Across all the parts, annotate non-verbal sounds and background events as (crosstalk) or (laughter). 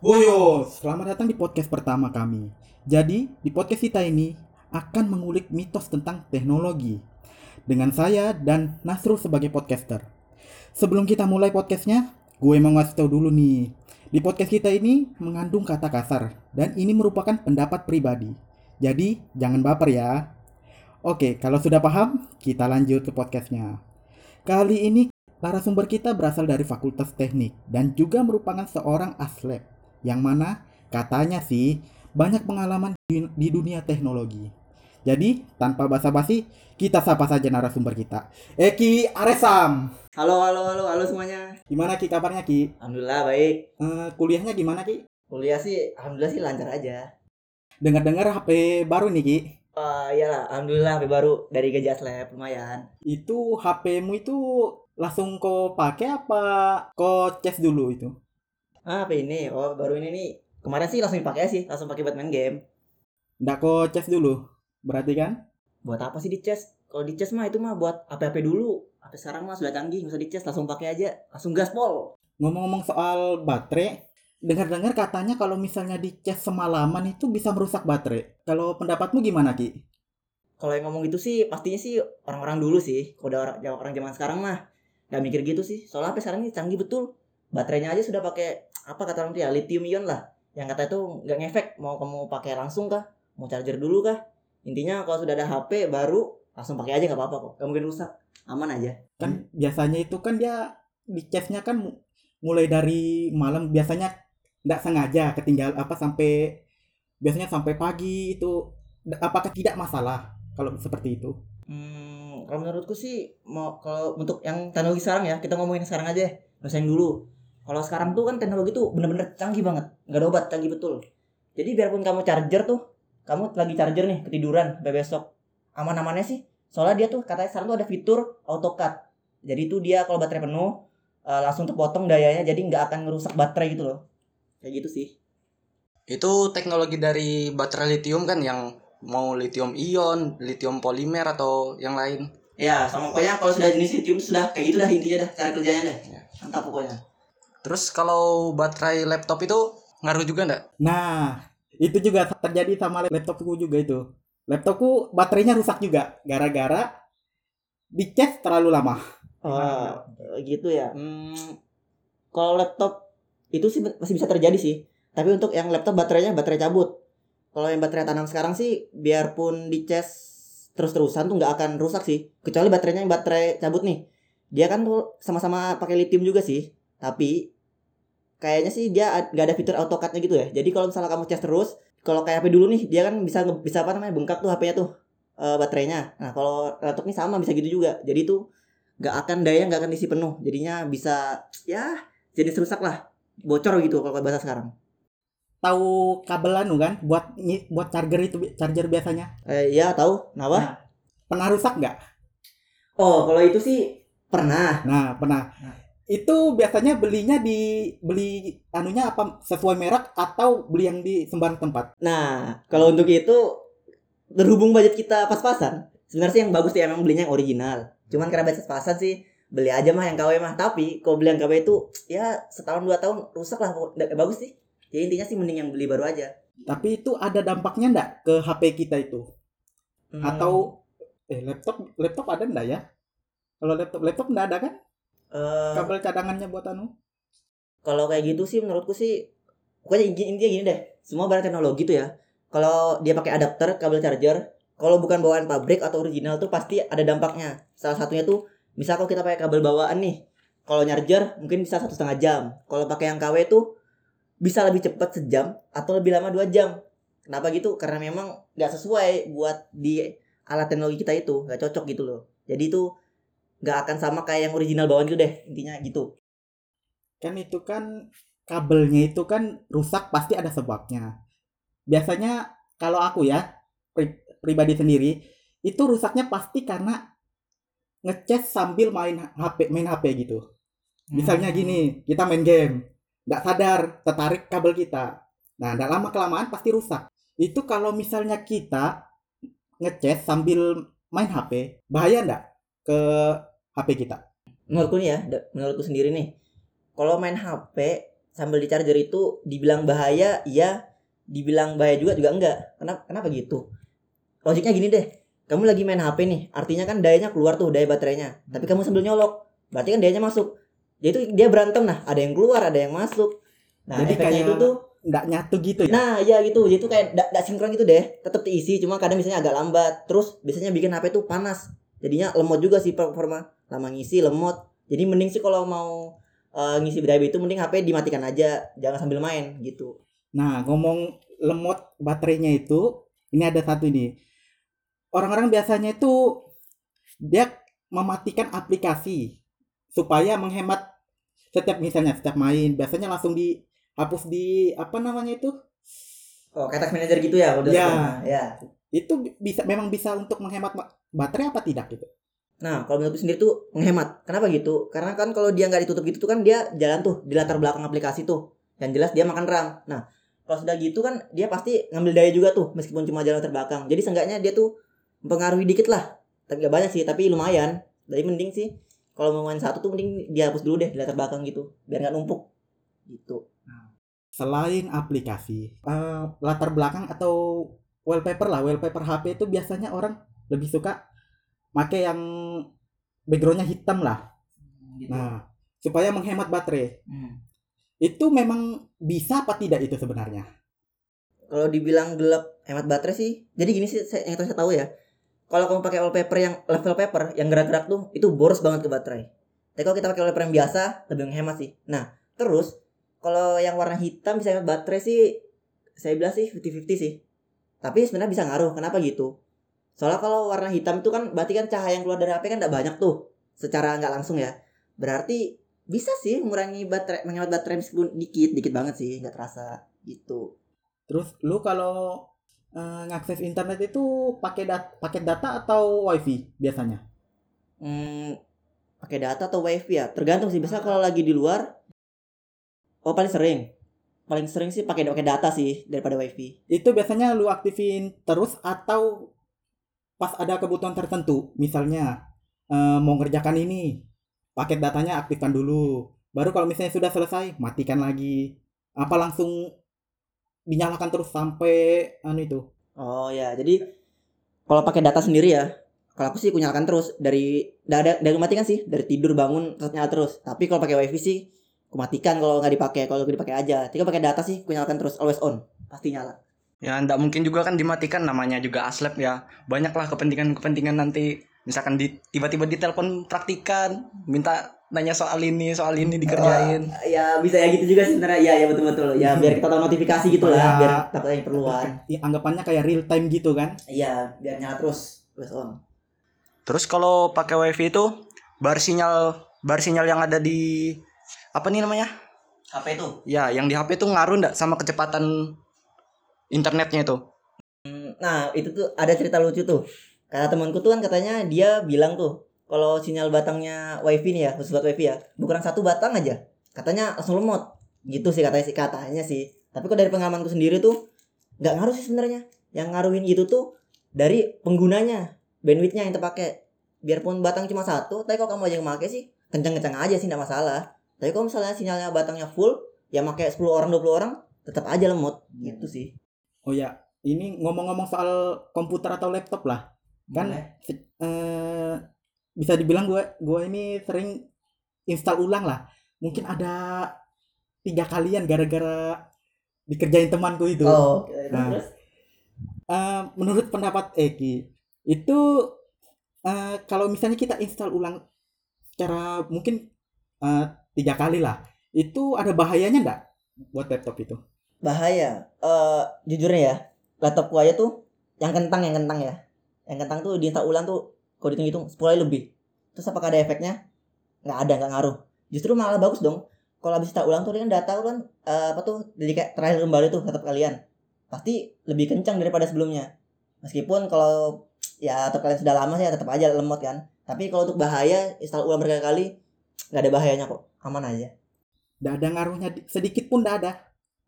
Woyo, selamat datang di podcast pertama kami. Jadi, di podcast kita ini akan mengulik mitos tentang teknologi. Dengan saya dan Nasrul sebagai podcaster. Sebelum kita mulai podcastnya, gue mau ngasih tau dulu nih. Di podcast kita ini mengandung kata kasar, dan ini merupakan pendapat pribadi. Jadi, jangan baper ya. Oke, kalau sudah paham, kita lanjut ke podcastnya. Kali ini narasumber kita berasal dari Fakultas Teknik dan juga merupakan seorang aslep yang mana katanya sih banyak pengalaman di, di dunia teknologi. Jadi, tanpa basa-basi, kita sapa saja narasumber kita. Eki Aresam. Halo, halo, halo, halo semuanya. Gimana Ki kabarnya Ki? Alhamdulillah baik. Eh, kuliahnya gimana Ki? Kuliah sih, alhamdulillah sih lancar aja. Dengar-dengar HP baru nih Ki. Uh, iyalah, alhamdulillah HP baru dari Gajah Lab lumayan. Itu HP-mu itu langsung kau pakai apa kau cas dulu itu? Ah, apa ini? Oh, baru ini nih. Kemarin sih langsung dipakai sih, langsung pakai buat main game. Kau cas dulu. Berarti kan? Buat apa sih di cas? Kalau di cas mah itu mah buat HP-HP dulu. HP sekarang mah sudah canggih, nggak usah di cas, langsung pakai aja, langsung gaspol. Ngomong-ngomong soal baterai, dengar-dengar katanya kalau misalnya dicas semalaman itu bisa merusak baterai. Kalau pendapatmu gimana Ki? Kalau yang ngomong gitu sih pastinya sih orang-orang dulu sih. Kalau udah orang, orang zaman sekarang mah nggak mikir gitu sih. Soalnya HP sekarang ini canggih betul. Baterainya aja sudah pakai apa kata orang tuh ya lithium ion lah. Yang kata itu nggak ngefek mau kamu pakai langsung kah? Mau charger dulu kah? Intinya kalau sudah ada HP baru langsung pakai aja nggak apa-apa kok. Gak mungkin rusak. Aman aja. Kan biasanya itu kan dia dicasnya kan mu- mulai dari malam biasanya nggak sengaja ketinggal apa sampai biasanya sampai pagi itu apakah tidak masalah kalau seperti itu? Hmm, kalau menurutku sih mau kalau untuk yang teknologi sekarang ya kita ngomongin sekarang aja, nggak usah yang dulu. Kalau sekarang tuh kan teknologi tuh bener-bener canggih banget, nggak ada obat canggih betul. Jadi biarpun kamu charger tuh, kamu lagi charger nih ketiduran sampai besok, aman-amannya sih. Soalnya dia tuh katanya sekarang tuh ada fitur auto cut. Jadi tuh dia kalau baterai penuh eh, langsung terpotong dayanya, jadi nggak akan ngerusak baterai gitu loh. Kayak gitu sih. Itu teknologi dari baterai lithium kan yang mau lithium ion, lithium polimer atau yang lain. Ya, sama pokoknya kalau sudah jenis lithium sudah kayak gitu dah intinya dah cara kerjanya dah. Ya. Mantap pokoknya. Terus kalau baterai laptop itu ngaruh juga enggak? Nah, itu juga terjadi sama laptopku juga itu. Laptopku baterainya rusak juga gara-gara dicas terlalu lama. Oh, gitu ya. Hmm, kalau laptop itu sih masih bisa terjadi sih. Tapi untuk yang laptop baterainya baterai cabut. Kalau yang baterai tanam sekarang sih biarpun dicas terus-terusan tuh nggak akan rusak sih. Kecuali baterainya yang baterai cabut nih. Dia kan tuh sama-sama pakai lithium juga sih. Tapi kayaknya sih dia nggak ada fitur auto cut-nya gitu ya. Jadi kalau misalnya kamu cas terus, kalau kayak HP dulu nih, dia kan bisa bisa apa namanya bengkak tuh HP-nya tuh eh, baterainya. Nah kalau laptop ini sama bisa gitu juga. Jadi tuh nggak akan daya nggak akan isi penuh jadinya bisa ya jadi rusak lah bocor gitu kalau bahasa sekarang Tahu kabel anu kan buat buat charger itu charger biasanya. eh, ya tahu kenapa Nah. Pernah rusak nggak? oh kalau itu sih pernah Nah, pernah. Nah. Itu biasanya belinya di beli anunya apa sesuai merek atau beli yang di sembarang tempat. nah kalau untuk itu berhubung budget kita pas-pasan sebenarnya sih yang bagus sih emang belinya yang original cuman karena budget pas-pasan sih beli aja mah yang KW mah tapi kalau beli yang KW itu ya setahun dua tahun rusak lah bagus sih jadi intinya sih mending yang beli baru aja Tapi itu ada dampaknya nggak ke HP kita itu? Hmm. Atau eh laptop laptop ada nggak ya? Kalau laptop laptop nggak ada kan? Eh, Kabel cadangannya buat anu? kalau kayak gitu sih menurutku sih pokoknya inti- intinya gini deh. Semua barang teknologi tuh ya kalau dia pakai adapter kabel charger kalau bukan bawaan pabrik atau original tuh pasti ada dampaknya. Salah satunya tuh misal kalau kita pakai kabel bawaan nih kalau nyarger mungkin bisa satu setengah jam. Kalau pakai yang KW tuh bisa lebih cepat sejam atau lebih lama dua jam. Kenapa gitu? Karena memang nggak sesuai buat di alat teknologi kita itu nggak cocok gitu loh. Jadi itu nggak akan sama kayak yang original bawaan gitu deh intinya gitu Kan itu kan kabelnya itu kan rusak pasti ada sebabnya. Biasanya kalau aku ya pri- pribadi sendiri itu rusaknya pasti karena ngecas sambil main HP main HP gitu. Misalnya gini, kita main game, nggak sadar tertarik kabel kita. Nah, nggak lama kelamaan pasti rusak. Itu kalau misalnya kita ngecas sambil main HP, bahaya nggak ke HP kita? menurutku nih ya menurutku sendiri nih kalau main HP sambil di charger itu dibilang bahaya iya dibilang bahaya juga juga enggak kenapa kenapa gitu logiknya gini deh kamu lagi main HP nih artinya kan dayanya keluar tuh daya baterainya tapi kamu sambil nyolok berarti kan dayanya masuk jadi itu dia berantem nah ada yang keluar ada yang masuk nah Jadi kayak itu tuh nggak nyatu gitu ya Nah, iya gitu. Jadi itu kayak gak, sinkron gitu deh. Tetap diisi, cuma kadang biasanya agak lambat. Terus biasanya bikin HP tuh panas. Jadinya lemot juga sih performa. Lama ngisi lemot. Jadi mending sih kalau mau eh, ngisi daya itu mending HP dimatikan aja, jangan sambil main gitu. Nah, ngomong lemot baterainya itu, ini ada satu ini. Orang-orang biasanya itu dia mematikan aplikasi supaya menghemat setiap misalnya setiap main, biasanya langsung dihapus di apa namanya itu? Oh, task manager gitu ya, udah. Ya. ya. Itu bisa memang bisa untuk menghemat ma- baterai apa tidak gitu? Nah, kalau menurut sendiri tuh menghemat. Kenapa gitu? Karena kan kalau dia nggak ditutup gitu tuh kan dia jalan tuh di latar belakang aplikasi tuh. Yang jelas dia makan RAM. Nah, kalau sudah gitu kan dia pasti ngambil daya juga tuh meskipun cuma jalan latar belakang. Jadi seenggaknya dia tuh mempengaruhi dikit lah. Tapi gak banyak sih, tapi lumayan. Jadi mending sih kalau mau main satu tuh mending dihapus dulu deh di latar belakang gitu, biar nggak numpuk. Gitu. Selain aplikasi, eh, latar belakang atau wallpaper lah, wallpaper HP itu biasanya orang lebih suka pakai yang backgroundnya hitam lah. Gitu. Nah, supaya menghemat baterai. Hmm. Itu memang bisa apa tidak itu sebenarnya? Kalau dibilang gelap hemat baterai sih, jadi gini sih saya, yang saya tahu ya. Kalau kamu pakai wallpaper yang level paper yang gerak-gerak tuh itu boros banget ke baterai. Tapi kalau kita pakai wallpaper yang biasa lebih menghemat sih. Nah, terus kalau yang warna hitam bisa hemat baterai sih saya bilang sih 50-50 sih. Tapi sebenarnya bisa ngaruh. Kenapa gitu? Soalnya kalau warna hitam itu kan berarti kan cahaya yang keluar dari HP kan tidak banyak tuh. Secara nggak langsung ya. Berarti bisa sih mengurangi baterai menghemat baterai meskipun dikit, dikit banget sih, nggak terasa gitu. Terus lu kalau eh, ngakses internet itu pakai dat paket data atau wifi biasanya? Hmm, pakai data atau wifi ya? Tergantung sih. Biasanya kalau lagi di luar, oh paling sering, paling sering sih pakai pakai data sih daripada wifi. Itu biasanya lu aktifin terus atau pas ada kebutuhan tertentu, misalnya eh, mau ngerjakan ini, paket datanya aktifkan dulu. Baru kalau misalnya sudah selesai, matikan lagi. Apa langsung dinyalakan terus sampai anu itu? Oh ya, jadi kalau pakai data sendiri ya, kalau aku sih aku nyalakan terus dari dari dari mati kan sih dari tidur bangun terus nyala terus. Tapi kalau pakai wifi sih aku matikan kalau nggak dipakai, kalau dipakai aja. Tapi kalau pakai data sih aku nyalakan terus always on, pasti nyala. Ya ndak mungkin juga kan dimatikan namanya juga aslep ya. Banyaklah kepentingan-kepentingan nanti misalkan di tiba-tiba ditelepon praktikan, minta nanya soal ini, soal ini dikerjain. Ya bisa ya gitu juga sih sebenarnya. Ya ya betul betul. Ya biar kita tahu notifikasi gitu lah, Ya. biar takutnya yang perluan. Ya, anggapannya kayak real time gitu kan? Iya, biar nyala terus, always on. Terus kalau pakai wifi itu bar sinyal bar sinyal yang ada di apa nih namanya? HP itu. Ya, yang di HP itu ngaruh ndak sama kecepatan internetnya itu? Nah, itu tuh ada cerita lucu tuh. Kata temanku tuh kan katanya dia bilang tuh kalau sinyal batangnya wifi nih ya, khusus buat wifi ya, bukan satu batang aja. Katanya langsung lemot. Gitu sih katanya sih katanya sih. Tapi kok dari pengalamanku sendiri tuh nggak ngaruh sih sebenarnya. Yang ngaruhin gitu tuh dari penggunanya, bandwidthnya yang terpakai. Biarpun batang cuma satu, tapi kalau kamu aja yang pakai sih kencang-kencang aja sih nggak masalah. Tapi kalau misalnya sinyalnya batangnya full, ya pakai 10 orang 20 orang tetap aja lemot gitu sih. Oh ya, ini ngomong-ngomong soal komputer atau laptop lah. Kan eh, bisa dibilang gue gue ini sering install ulang lah. Mungkin ada tiga kalian gara-gara dikerjain temanku itu. Oh, Nah. terus Eh, menurut pendapat Eki, itu eh, kalau misalnya kita install ulang secara mungkin eh, tiga kali lah, itu ada bahayanya nggak buat laptop itu? Bahaya. Eh jujurnya ya, laptop gua aja tuh yang kentang yang kentang ya. Yang kentang tuh diinstal ulang tuh kalau dihitung-hitung 10 kali lebih. Terus apakah ada efeknya? Nggak ada, nggak ngaruh. Justru malah bagus dong. Kalau habis install ulang tuh kan data kan eh, apa tuh jadi kayak terakhir kembali tuh laptop kalian. Pasti lebih kencang daripada sebelumnya. Meskipun kalau ya laptop kalian sudah lama sih ya tetap aja lemot kan. Tapi kalau untuk bahaya install ulang berkali-kali nggak ada bahayanya kok. Aman aja. Nggak ada ngaruhnya di- sedikit pun nggak ada.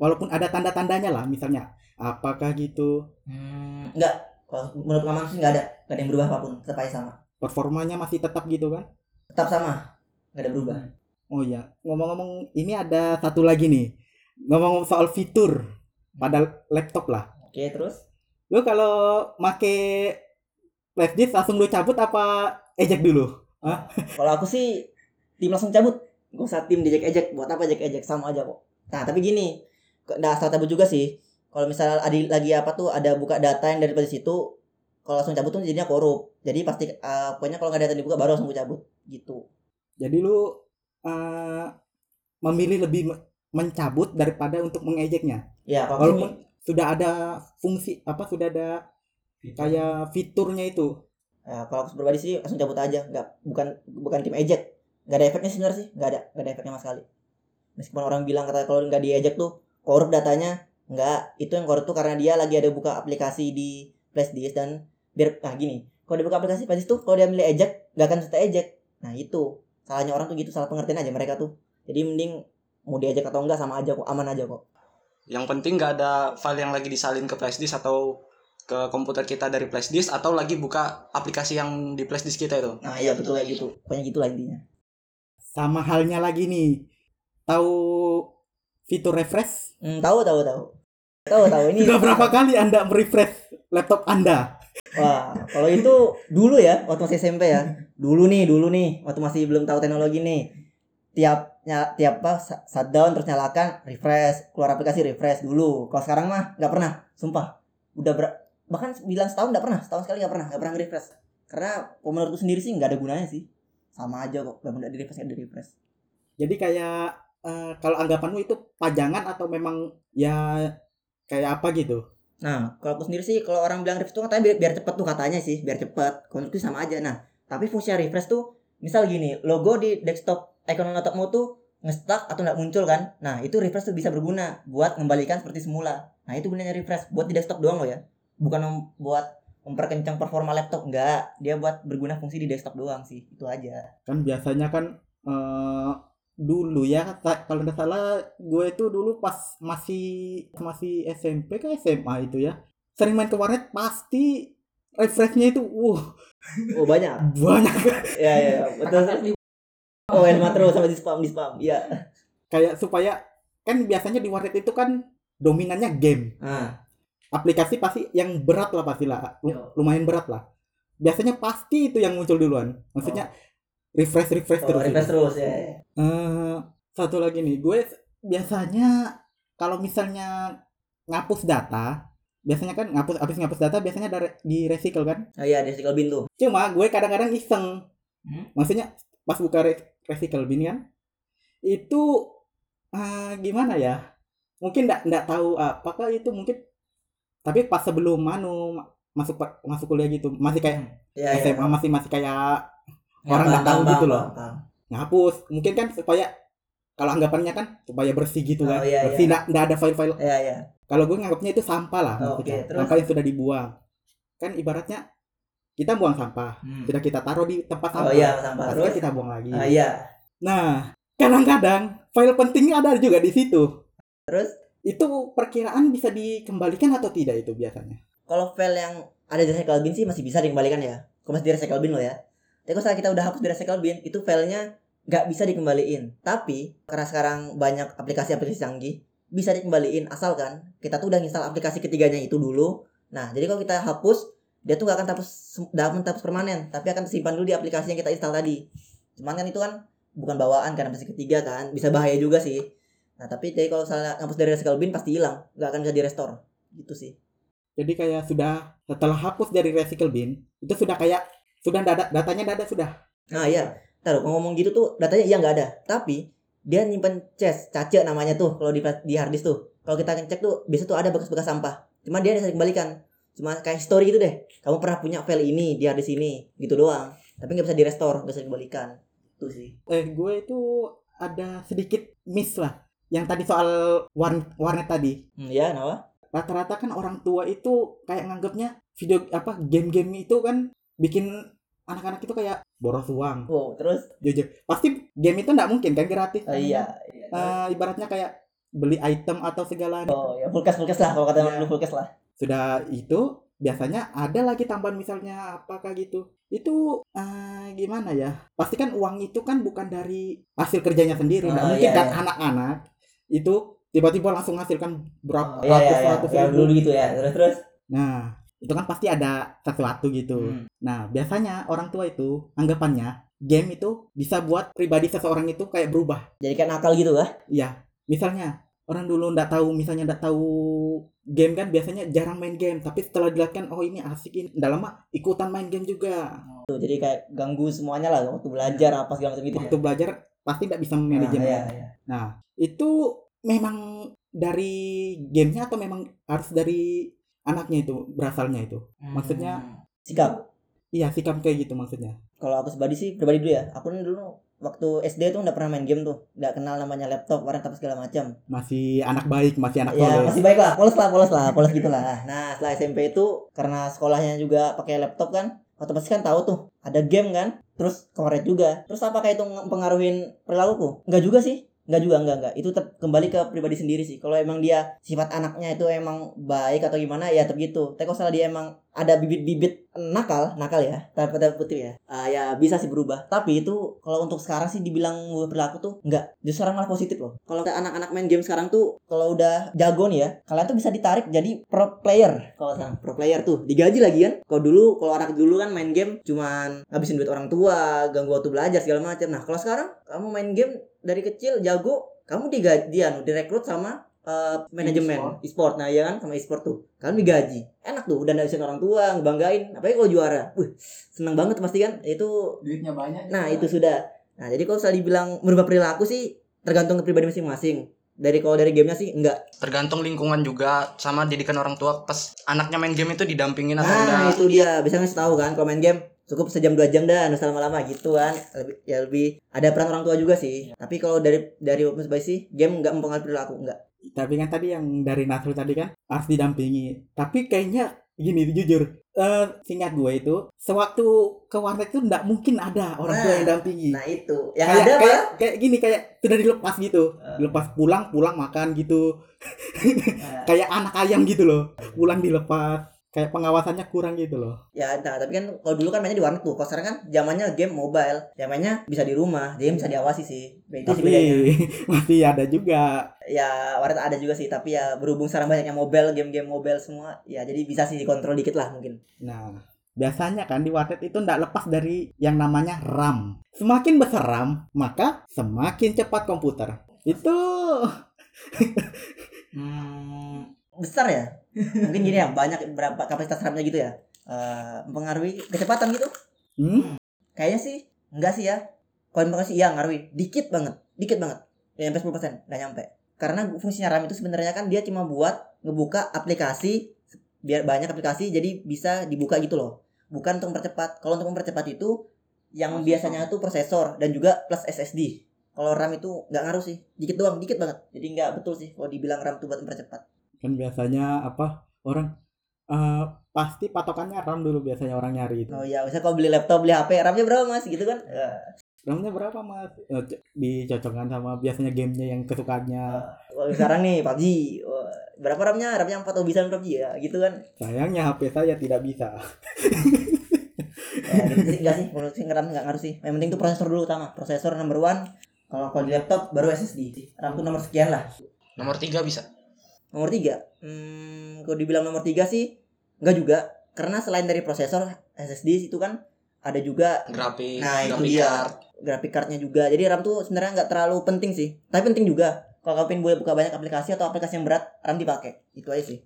Walaupun ada tanda-tandanya lah, misalnya apakah gitu, Hmm, enggak. Kalau menurut pengalaman sih enggak ada. Enggak ada yang berubah apa pun. Tetap aja sama. performanya masih tetap gitu kan? Tetap sama. Enggak ada berubah. Oh ya, ngomong-ngomong ini ada satu lagi nih. Ngomong soal fitur pada laptop lah. Oke, terus? Lu kalau make flash disk langsung lu cabut apa ejek dulu? (laughs) Kalau aku sih tim langsung cabut. Gak usah tim diejek-ejek. Buat apa ejek-ejek sama aja kok. Nah, tapi gini, nggak asal cabut juga sih. Kalau misalnya ada lagi apa tuh ada buka data yang dari situ, kalau langsung cabut tuh jadinya korup. Jadi pasti uh, pokoknya kalau nggak ada data dibuka baru langsung gue cabut gitu. Jadi lu uh, memilih lebih me- mencabut daripada untuk mengejeknya. Ya, kalau Walaupun sudah ada fungsi apa sudah ada kayak fiturnya itu. Ya, kalau aku pribadi sih langsung cabut aja, nggak bukan bukan tim ejek, nggak ada efeknya sebenarnya sih, nggak ada nggak ada efeknya sama sekali. Meskipun orang bilang kata kalau nggak diejek tuh korup datanya, nggak itu yang korup tuh karena dia lagi ada buka aplikasi di flash disk dan biar nah gini, kalau dia buka aplikasi flash disk tuh kalau dia milih ejek nggak akan serta ejek. Nah itu salahnya orang tuh gitu salah pengertian aja mereka tuh. Jadi mending mau diejek atau enggak sama aja kok aman aja kok. Yang penting nggak ada file yang lagi disalin ke flash disk atau ke komputer kita dari flash disk atau lagi buka aplikasi yang di flash disk kita itu. Nah iya betul kayak gitu, pokoknya gitulah intinya. Sama halnya lagi nih. Tahu fitur refresh? Hmm, tahu tahu tahu. Tahu tahu ini (laughs) Sudah berapa kali Anda merefresh laptop Anda? Wah, kalau itu dulu ya, waktu masih SMP ya. Dulu nih, dulu nih, waktu masih belum tahu teknologi nih. Tiap nya, tiap apa shutdown terus nyalakan refresh, keluar aplikasi refresh dulu. Kalau sekarang mah nggak pernah, sumpah. Udah ber, bahkan bilang setahun nggak pernah, setahun sekali nggak pernah, nggak pernah refresh. Karena menurutku sendiri sih nggak ada gunanya sih. Sama aja kok, nggak di refresh nggak di refresh. Jadi kayak eh, kalau anggapanmu itu pajangan atau memang ya kayak apa gitu? Nah, kalau aku sendiri sih, kalau orang bilang refresh tuh katanya biar, biar cepet tuh katanya sih, biar cepet. Menurutku sama aja. Nah, tapi fungsi refresh tuh, misal gini, logo di desktop icon laptopmu tuh nge-stuck atau nggak muncul kan? Nah, itu refresh tuh bisa berguna buat mengembalikan seperti semula. Nah, itu gunanya refresh buat di desktop doang loh ya. Bukan mem- buat memperkencang performa laptop enggak. Dia buat berguna fungsi di desktop doang sih. Itu aja. Kan biasanya kan eh, dulu ya kalau nggak salah gue itu dulu pas masih masih SMP ke SMA itu ya sering main ke warnet pasti refreshnya itu uh Oh, banyak. banyak ya, ya, ya, betul. Oh, Elma terus sama di spam, di spam. Iya. kayak supaya kan biasanya di warnet itu kan dominannya game Nah, aplikasi pasti yang berat lah pasti lah lumayan berat lah biasanya pasti itu yang muncul duluan maksudnya refresh refresh oh, terus refresh itu. terus ya. ya. Eh, satu lagi nih gue biasanya kalau misalnya ngapus data biasanya kan ngapus habis ngapus data biasanya dari di recycle kan Oh iya, di recycle bin tuh. cuma gue kadang-kadang iseng Hmm? maksudnya pas buka re- recycle bin kan itu ah, gimana ya mungkin nggak nggak tahu apakah itu mungkin tapi pas sebelum manu ma- masuk masuk kuliah gitu masih kayak Ya, ya. SMA masih masih kayak Ya, orang nggak tahu gitu loh. ngapus mungkin kan supaya kalau anggapannya kan supaya bersih gitu kan Oh, iya, bersih iya. nggak ada file-file Iya, iya. kalau gue nganggapnya itu sampah lah Oh, terus? sampah yang sudah dibuang kan ibaratnya kita buang sampah Hmm. sudah kita taruh di tempat Oh sampah iya, sampah terus. kita buang lagi Ah iya. nah kadang-kadang file pentingnya ada juga di situ Terus itu perkiraan bisa dikembalikan atau tidak itu biasanya kalau file yang ada di recycle bin sih masih bisa dikembalikan ya. Kalau masih di recycle bin loh ya. Tapi kalau kita udah hapus di recycle bin, itu filenya nggak bisa dikembaliin. Tapi karena sekarang banyak aplikasi-aplikasi canggih, bisa dikembaliin asalkan kita tuh udah install aplikasi ketiganya itu dulu. Nah, jadi kalau kita hapus, dia tuh nggak akan terhapus nggak akan permanen, tapi akan tersimpan dulu di aplikasi yang kita install tadi. Cuman kan itu kan bukan bawaan kan aplikasi ketiga kan, bisa bahaya juga sih. Nah, tapi jadi kalau salah hapus dari recycle bin pasti hilang, nggak akan bisa di restore. Gitu sih. jadi kayak sudah setelah hapus dari recycle bin itu sudah kayak sudah ada datanya ada sudah Nah iya, taruh ngomong gitu tuh datanya iya nggak ada, tapi dia nyimpen cache, cace namanya tuh kalau di di hard disk tuh. Kalau kita ngecek tuh biasa tuh ada bekas-bekas sampah. Cuma dia bisa dikembalikan. Cuma kayak story gitu deh. Kamu pernah punya file ini di hard disk ini, gitu doang. Tapi nggak bisa di restore, nggak bisa dikembalikan. Itu sih. eh gue itu ada sedikit miss lah yang tadi soal warnet warnet tadi Hmm, ya, kenapa? rata-rata kan orang tua itu kayak nganggapnya video apa game-game itu kan bikin anak-anak itu kayak boros uang Wow, terus? jujur pasti game itu nggak mungkin kan gratis Oh, iya. iya. Eh, ibaratnya kayak beli item atau segala Oh ya, full cash lah kalau kata Iya. full cash lah. sudah itu biasanya ada lagi tambahan misalnya apakah gitu itu eh, gimana ya pasti kan uang itu kan bukan dari hasil kerjanya sendiri Oh, mungkin iya, kan iya. anak-anak itu tiba-tiba langsung hasilkan berapa Oh, iya, iya, ratus iya. ratus Yang ribu dulu gitu ya. Terus terus. nah itu kan pasti ada sesuatu gitu Hmm. nah biasanya orang tua itu anggapannya game itu bisa buat pribadi seseorang itu kayak berubah Jadi kayak nakal gitu kah? Iya, misalnya orang dulu ndak tahu, misalnya ndak tahu game kan biasanya jarang main game, tapi setelah dilihatkan oh ini asik ini, ndak lama ikutan main game juga. Tuh, jadi kayak ganggu semuanya lah waktu belajar apa segala macam gitu. Waktu belajar pasti ndak bisa Nah, manajemen. iya, iya. Nah, itu memang dari gamenya atau memang harus dari anaknya itu berasalnya itu? Maksudnya Hmm. sikap. iya sikap kayak gitu maksudnya. Kalau aku pribadi sih pribadi dulu ya. Aku nih dulu waktu SD tuh nggak pernah main game tuh, nggak kenal namanya laptop, warnet apa segala macam. Masih anak baik, masih anak Ya polos. masih baik lah, polos lah, polos lah, polos gitu lah. Nah setelah SMP itu karena sekolahnya juga pakai laptop kan, otomatis kan tahu tuh ada game kan, terus kemarin juga. Terus apakah itu mempengaruhin perilakuku? Enggak juga sih. Enggak juga, enggak, enggak. Itu tetap kembali ke pribadi sendiri sih. Kalau emang dia sifat anaknya itu emang baik atau gimana ya tetap gitu. Tapi kalau salah dia emang ada bibit-bibit nakal, nakal ya, tanda tanda putih ya. Ah, ya bisa sih berubah. Tapi itu kalau untuk sekarang sih dibilang perilaku tuh enggak. Justru orang malah positif loh. Kalau anak-anak main game sekarang tuh kalau udah jago nih ya, kalian tuh bisa ditarik jadi pro player. Kalau sekarang pro player tuh digaji lagi kan. Kalau dulu kalau anak dulu kan main game cuman ngabisin duit orang tua, ganggu waktu belajar segala macam. Nah, kalau sekarang kamu main game dari kecil jago, kamu digajian, direkrut sama eh, manajemen e-sport. Nah, ya kan sama e-sport tuh. Kamu digaji. Enak tuh, udah ngabisin orang tua, ngebanggain. Apalagi kalau juara. Wih, seneng banget pasti kan. Itu Duitnya banyak. Nah itu sudah. Nah jadi kalau misalnya dibilang merubah perilaku sih tergantung ke pribadi masing-masing. Dari kalau dari gamenya sih enggak. Tergantung lingkungan juga sama didikan orang tua pas anaknya main game itu didampingin atau Nah enggak. itu dia. Bisa ngasih tahu kan kalau main game cukup sejam dua jam dah, nggak usah lama-lama gitu kan. Lebih, ya lebih ada peran orang tua juga sih. Tapi kalau dari dari Bay sih game enggak mempengaruhi perilaku enggak. Tapi kan tadi yang dari Nasrul tadi kan harus didampingi. Tapi kayaknya gini jujur, eh singkat gue itu sewaktu ke warnet itu ndak mungkin ada orang tua Nah, yang dampingi. Nah itu yang kayak, ada kayak, apa? kayak gini kayak sudah dilepas gitu. Eh. Dilepas pulang pulang makan gitu. Nah, (laughs) Kayak anak ayam gitu loh. Pulang dilepas. Kayak pengawasannya kurang gitu loh. ya nah, tapi kan kalau dulu kan mainnya di warnet tuh. Kalau sekarang kan zamannya game mobile. Ya mainnya bisa di rumah, jadi bisa diawasi sih. Itu sih Tapi (laughs) masih ada juga ya warnet ada juga sih tapi ya berhubung sekarang banyaknya mobile game-game mobile semua ya jadi bisa sih dikontrol dikit lah mungkin Nah, biasanya kan di warnet itu ndak lepas dari yang namanya RAM. Semakin besar RAM, maka semakin cepat komputer. Itu (laughs) hmm, besar ya? Mungkin gini ya banyak berapa kapasitas RAM-nya gitu ya? Eh, mempengaruhi kecepatan gitu? Hmm, kayaknya sih enggak sih ya. Kalau mempengaruhi iya ngaruhi. Dikit banget dikit banget. Nggak nyampe 10% nggak nyampe. Karena fungsinya RAM itu sebenarnya kan dia cuma buat ngebuka aplikasi biar banyak aplikasi jadi bisa dibuka gitu loh. Bukan untuk mempercepat. Kalau untuk mempercepat itu yang biasanya tuh prosesor dan juga plus SSD kalau RAM itu nggak ngaruh sih. Dikit doang dikit banget. Jadi nggak betul sih kalau dibilang RAM tuh buat mempercepat kan biasanya apa orang eh, pasti patokannya RAM dulu biasanya orang nyari itu. oh ya misalnya kalau beli laptop beli HP RAM-nya berapa mas gitu kan Ya. RAM-nya berapa mas? Eh, c- dicocokkan sama biasanya gamenya yang kesukaannya. Kalau sekarang nih PUBG Wah, berapa RAM-nya RAM-nya 4 atau bisa PUBG ya gitu kan Sayangnya HP saya tidak bisa. ya, gitu sih, enggak sih menurut sih RAM nggak ngaruh sih yang penting tuh prosesor dulu utama prosesor number one kalau kalau di laptop baru SSD sih RAM tuh nomor sekian lah Nomor tiga bisa. Nomor tiga hmm, kalau dibilang nomor tiga sih enggak juga karena selain dari prosesor SSD itu kan ada juga Grafik, Nah, itu dia. card. grafik cardnya juga jadi RAM tuh sebenarnya nggak terlalu penting sih tapi penting juga kalau kau pengen boleh buka banyak aplikasi atau aplikasi yang berat RAM dipakai itu aja sih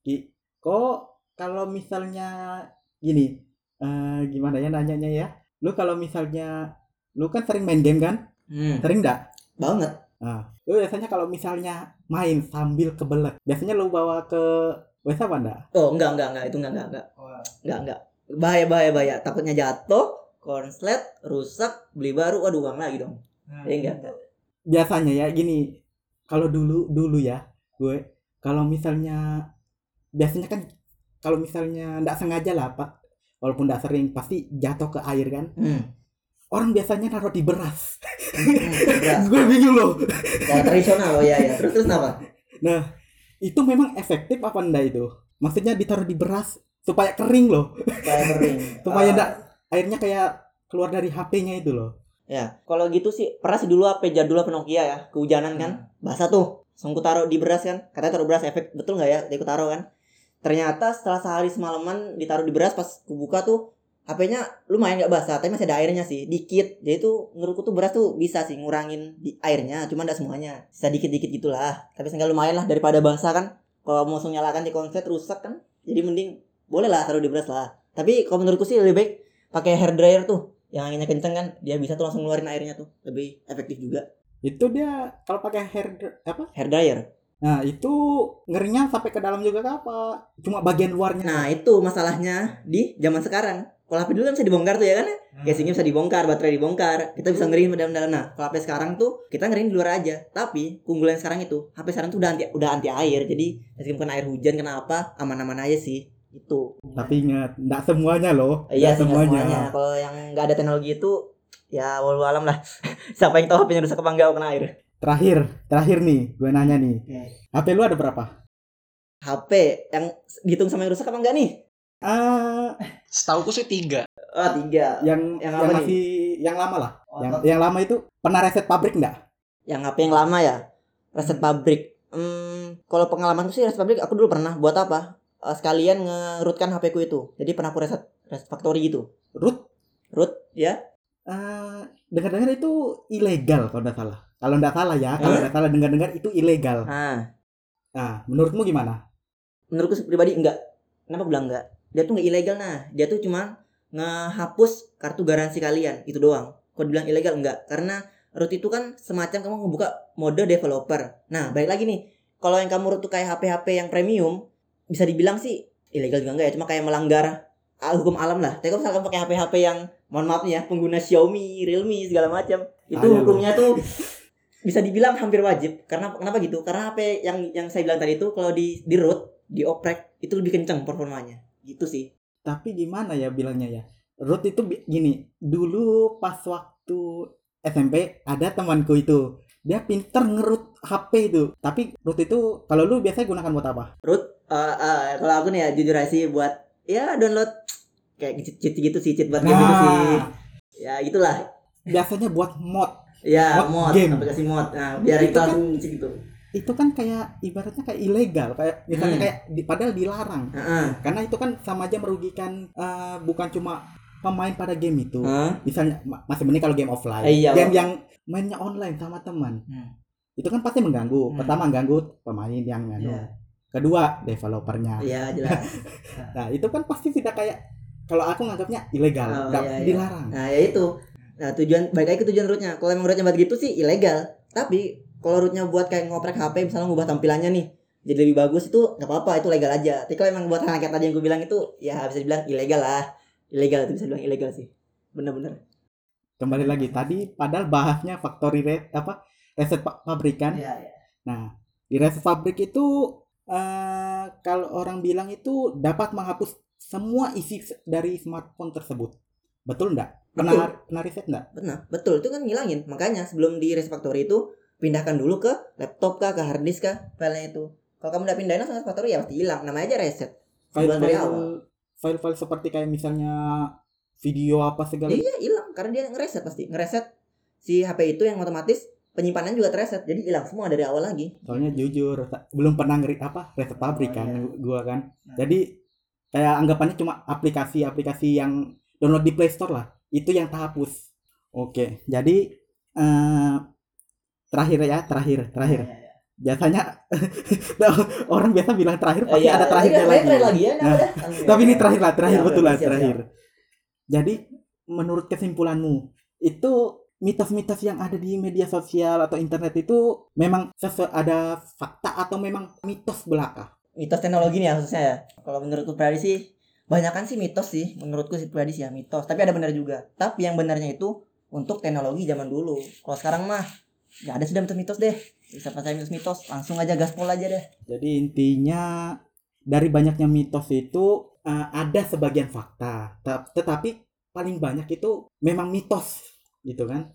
Ki, kok kalau misalnya gini, eh, gimana ya nanyanya ya? Lu kalau misalnya lu kan sering main game kan? hmm, Sering enggak? banget Nah, lu biasanya kalau misalnya main sambil kebelet, biasanya lu bawa ke WC apa enggak? Oh enggak enggak enggak. Itu enggak enggak enggak. Enggak enggak. Bahaya bahaya bahaya. Takutnya jatuh konslet rusak beli baru. Waduh uang lagi dong. Ya enggak? enggak Biasanya ya gini, kalau dulu dulu ya, gue kalau misalnya biasanya kan kalau misalnya enggak sengaja lah, Pak. Walaupun enggak sering pasti jatuh ke air kan. hmm. Orang biasanya naruh di beras. hmm, beras. (laughs) gue bingung loh. Cara tradisional oh ya ya terus terus apa Itu memang efektif apa enggak itu? Maksudnya ditaruh di beras supaya kering loh Supaya kering. (laughs) supaya enggak airnya kayak keluar dari HP-nya itu loh Ya, kalau gitu sih pernah sih dulu HP jadul apa Nokia ya, kehujanan kan, basah tuh. Langsung ku taruh di beras kan, katanya taruh beras efek betul nggak ya? Dia taruh kan. Ternyata setelah sehari semalaman ditaruh di beras pas ku buka tuh HP-nya lumayan nggak basah, tapi masih ada airnya sih, dikit. Jadi tuh menurutku tuh beras tuh bisa sih ngurangin di airnya, cuma nggak semuanya. Bisa dikit-dikit gitulah. Tapi seenggaknya lumayan lah daripada basah kan. Kalau mau langsung nyalakan di konslet rusak kan. Jadi mending boleh lah taruh di beras lah. Tapi kalau menurutku sih lebih baik pakai hair dryer tuh yang anginnya kenceng kan dia bisa tuh langsung ngeluarin airnya tuh lebih efektif juga itu dia kalau pakai hair apa hair dryer nah itu ngerinya sampai ke dalam juga ke apa cuma bagian luarnya nah itu masalahnya di zaman sekarang kalau HP dulu kan bisa dibongkar tuh ya kan casingnya bisa dibongkar baterai dibongkar. Kita bisa ngeriin dalam dalam nah kalau HP sekarang tuh kita ngeriin di luar aja. Tapi keunggulan sekarang itu HP sekarang tuh udah anti udah anti air. Jadi meskipun kena air hujan kena apa aman-aman aja sih. Itu tapi ingat nggak semuanya loh. Iya Nggak nggak semuanya. kalau yang nggak ada teknologi itu ya walau alam lah. (laughs) Siapa yang tahu HP-nya rusak apa enggak kena air. Terakhir terakhir nih gue nanya nih. Oke. HP lu ada berapa? HP yang dihitung sama yang rusak apa enggak nih ah Setauku sih tiga. Oh tiga. yang Yang yang, apa nih? masih yang lama lah Oh, yang apa? yang lama itu pernah reset pabrik nggak Yang HP yang lama ya. Reset pabrik. Hmm, kalau pengalaman sih reset pabrik aku dulu pernah buat apa? Eh, sekalian nge-rootkan HP ku itu. Jadi pernah aku reset reset factory gitu. root Root ya. ah dengar-dengar itu ilegal kalau nggak salah kalau nggak salah ya kalau nggak salah dengar-dengar itu ilegal Nah, nah menurutmu gimana menurutku pribadi enggak. Kenapa aku bilang enggak? Dia tuh enggak ilegal nah. Dia tuh cuma ngehapus kartu garansi kalian itu doang. Kalau dibilang ilegal enggak, karena root itu kan semacam kamu ngebuka mode developer. Nah, balik lagi nih. Kalau yang kamu root tuh kayak HP-HP yang premium, bisa dibilang sih ilegal juga enggak ya, cuma kayak melanggar ah, hukum alam lah. Tapi kalau misalkan pakai HP-HP yang mohon maaf nih ya, pengguna Xiaomi, Realme segala macam, itu Ayo hukumnya tuh bisa dibilang hampir wajib. Karena kenapa gitu? Karena HP yang yang saya bilang tadi itu kalau di di root, dioprek itu lebih kencang performanya. Gitu sih. tapi gimana ya bilangnya ya root itu gini dulu pas waktu SMP ada temanku itu dia pinter ngerut HP itu tapi root itu kalau lu biasanya gunakan buat apa Root eh, eh, kalau aku nih ya jujur aja sih buat ya download kayak cheat cheat gitu sih cheat buat game gitu sih. nah Ya gitulah. biasanya buat mod Ya Mod mod, game. aplikasi mod. Nah, biar Itu kita kan- gitu. Itu kan kayak ibaratnya kayak ilegal kayak misalnya Hmm. kayak di, padahal dilarang Heeh. karena itu kan sama aja merugikan eh, bukan cuma pemain pada game itu Heeh. misalnya ma- masih mending kalau game offline Eh, iya, game yang mainnya online sama teman Hmm. itu kan pasti mengganggu Hmm. pertama mengganggu pemain yang Iya. kedua developernya Iya, jelas. (laughs) nah itu kan pasti tidak kayak kalau aku nganggapnya ilegal Oh, iya, iya. dilarang Nah, ya itu. Nah, tujuan balik lagi ke tujuan rootnya. Kalau emang rootnya buat gitu sih ilegal. Tapi kalau rootnya buat kayak ngoprek HP misalnya ngubah tampilannya nih jadi lebih bagus itu nggak apa-apa itu legal aja. Tapi kalau emang buat hal kayak tadi yang gue bilang itu ya bisa dibilang ilegal lah. Ilegal itu bisa dibilang ilegal sih. Bener-bener. kembali lagi tadi padahal bahasnya factory re- apa reset pa- pabrikan Iya, iya. nah di reset pabrik itu eh, kalau orang bilang itu dapat menghapus semua isi dari smartphone tersebut betul nggak pernah pernah riset nggak Benar, betul itu kan ngilangin. Makanya sebelum di reset factory itu pindahkan dulu ke laptop kah, ke hard disk kah filenya itu. Kalau kamu udah pindahin langsung ke factory ya pasti hilang. Namanya aja reset. File-file file-file seperti kayak misalnya video apa segala Iya hilang karena dia ngereset pasti. Ngereset si HP itu yang otomatis penyimpanan juga terreset. Jadi hilang semua dari awal lagi. soalnya jujur belum pernah ngeri apa reset pabrik Oh, kan iya. gua kan Nah. jadi kayak anggapannya cuma aplikasi-aplikasi yang download di Play Store lah itu yang terhapus oke jadi eh, terakhir ya terakhir terakhir. Biasanya (laughs) orang biasa bilang terakhir pasti Iya, ada terakhirnya lagi. lagi ya. Nah, tapi ini terakhir lah terakhir Ya, betul lah siap, terakhir. jadi menurut kesimpulanmu itu mitos-mitos yang ada di media sosial atau internet itu memang ada fakta atau memang mitos belaka? Mitos teknologi nih ya khususnya ya. Kalau menurutku pribadi sih banyak kan sih mitos sih. Menurutku sih pribadi sih ya mitos. Tapi ada benar juga. Tapi yang benarnya itu untuk teknologi zaman dulu. Kalau sekarang mah nggak ada sudah mitos-mitos deh bisa percaya mitos-mitos langsung aja gaspol aja deh Jadi intinya dari banyaknya mitos itu eh, ada sebagian fakta, Ta- tetapi paling banyak itu memang mitos, gitu kan?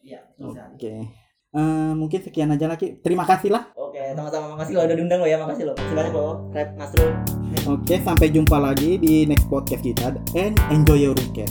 iya Oke. Eh, mungkin sekian aja lagi. Terima kasih lah. oke sama-sama makasih lo udah diundang lo ya makasih lo makasih banyak lo Rap Nasrul Oke, sampai jumpa lagi di next podcast kita and enjoy your weekend.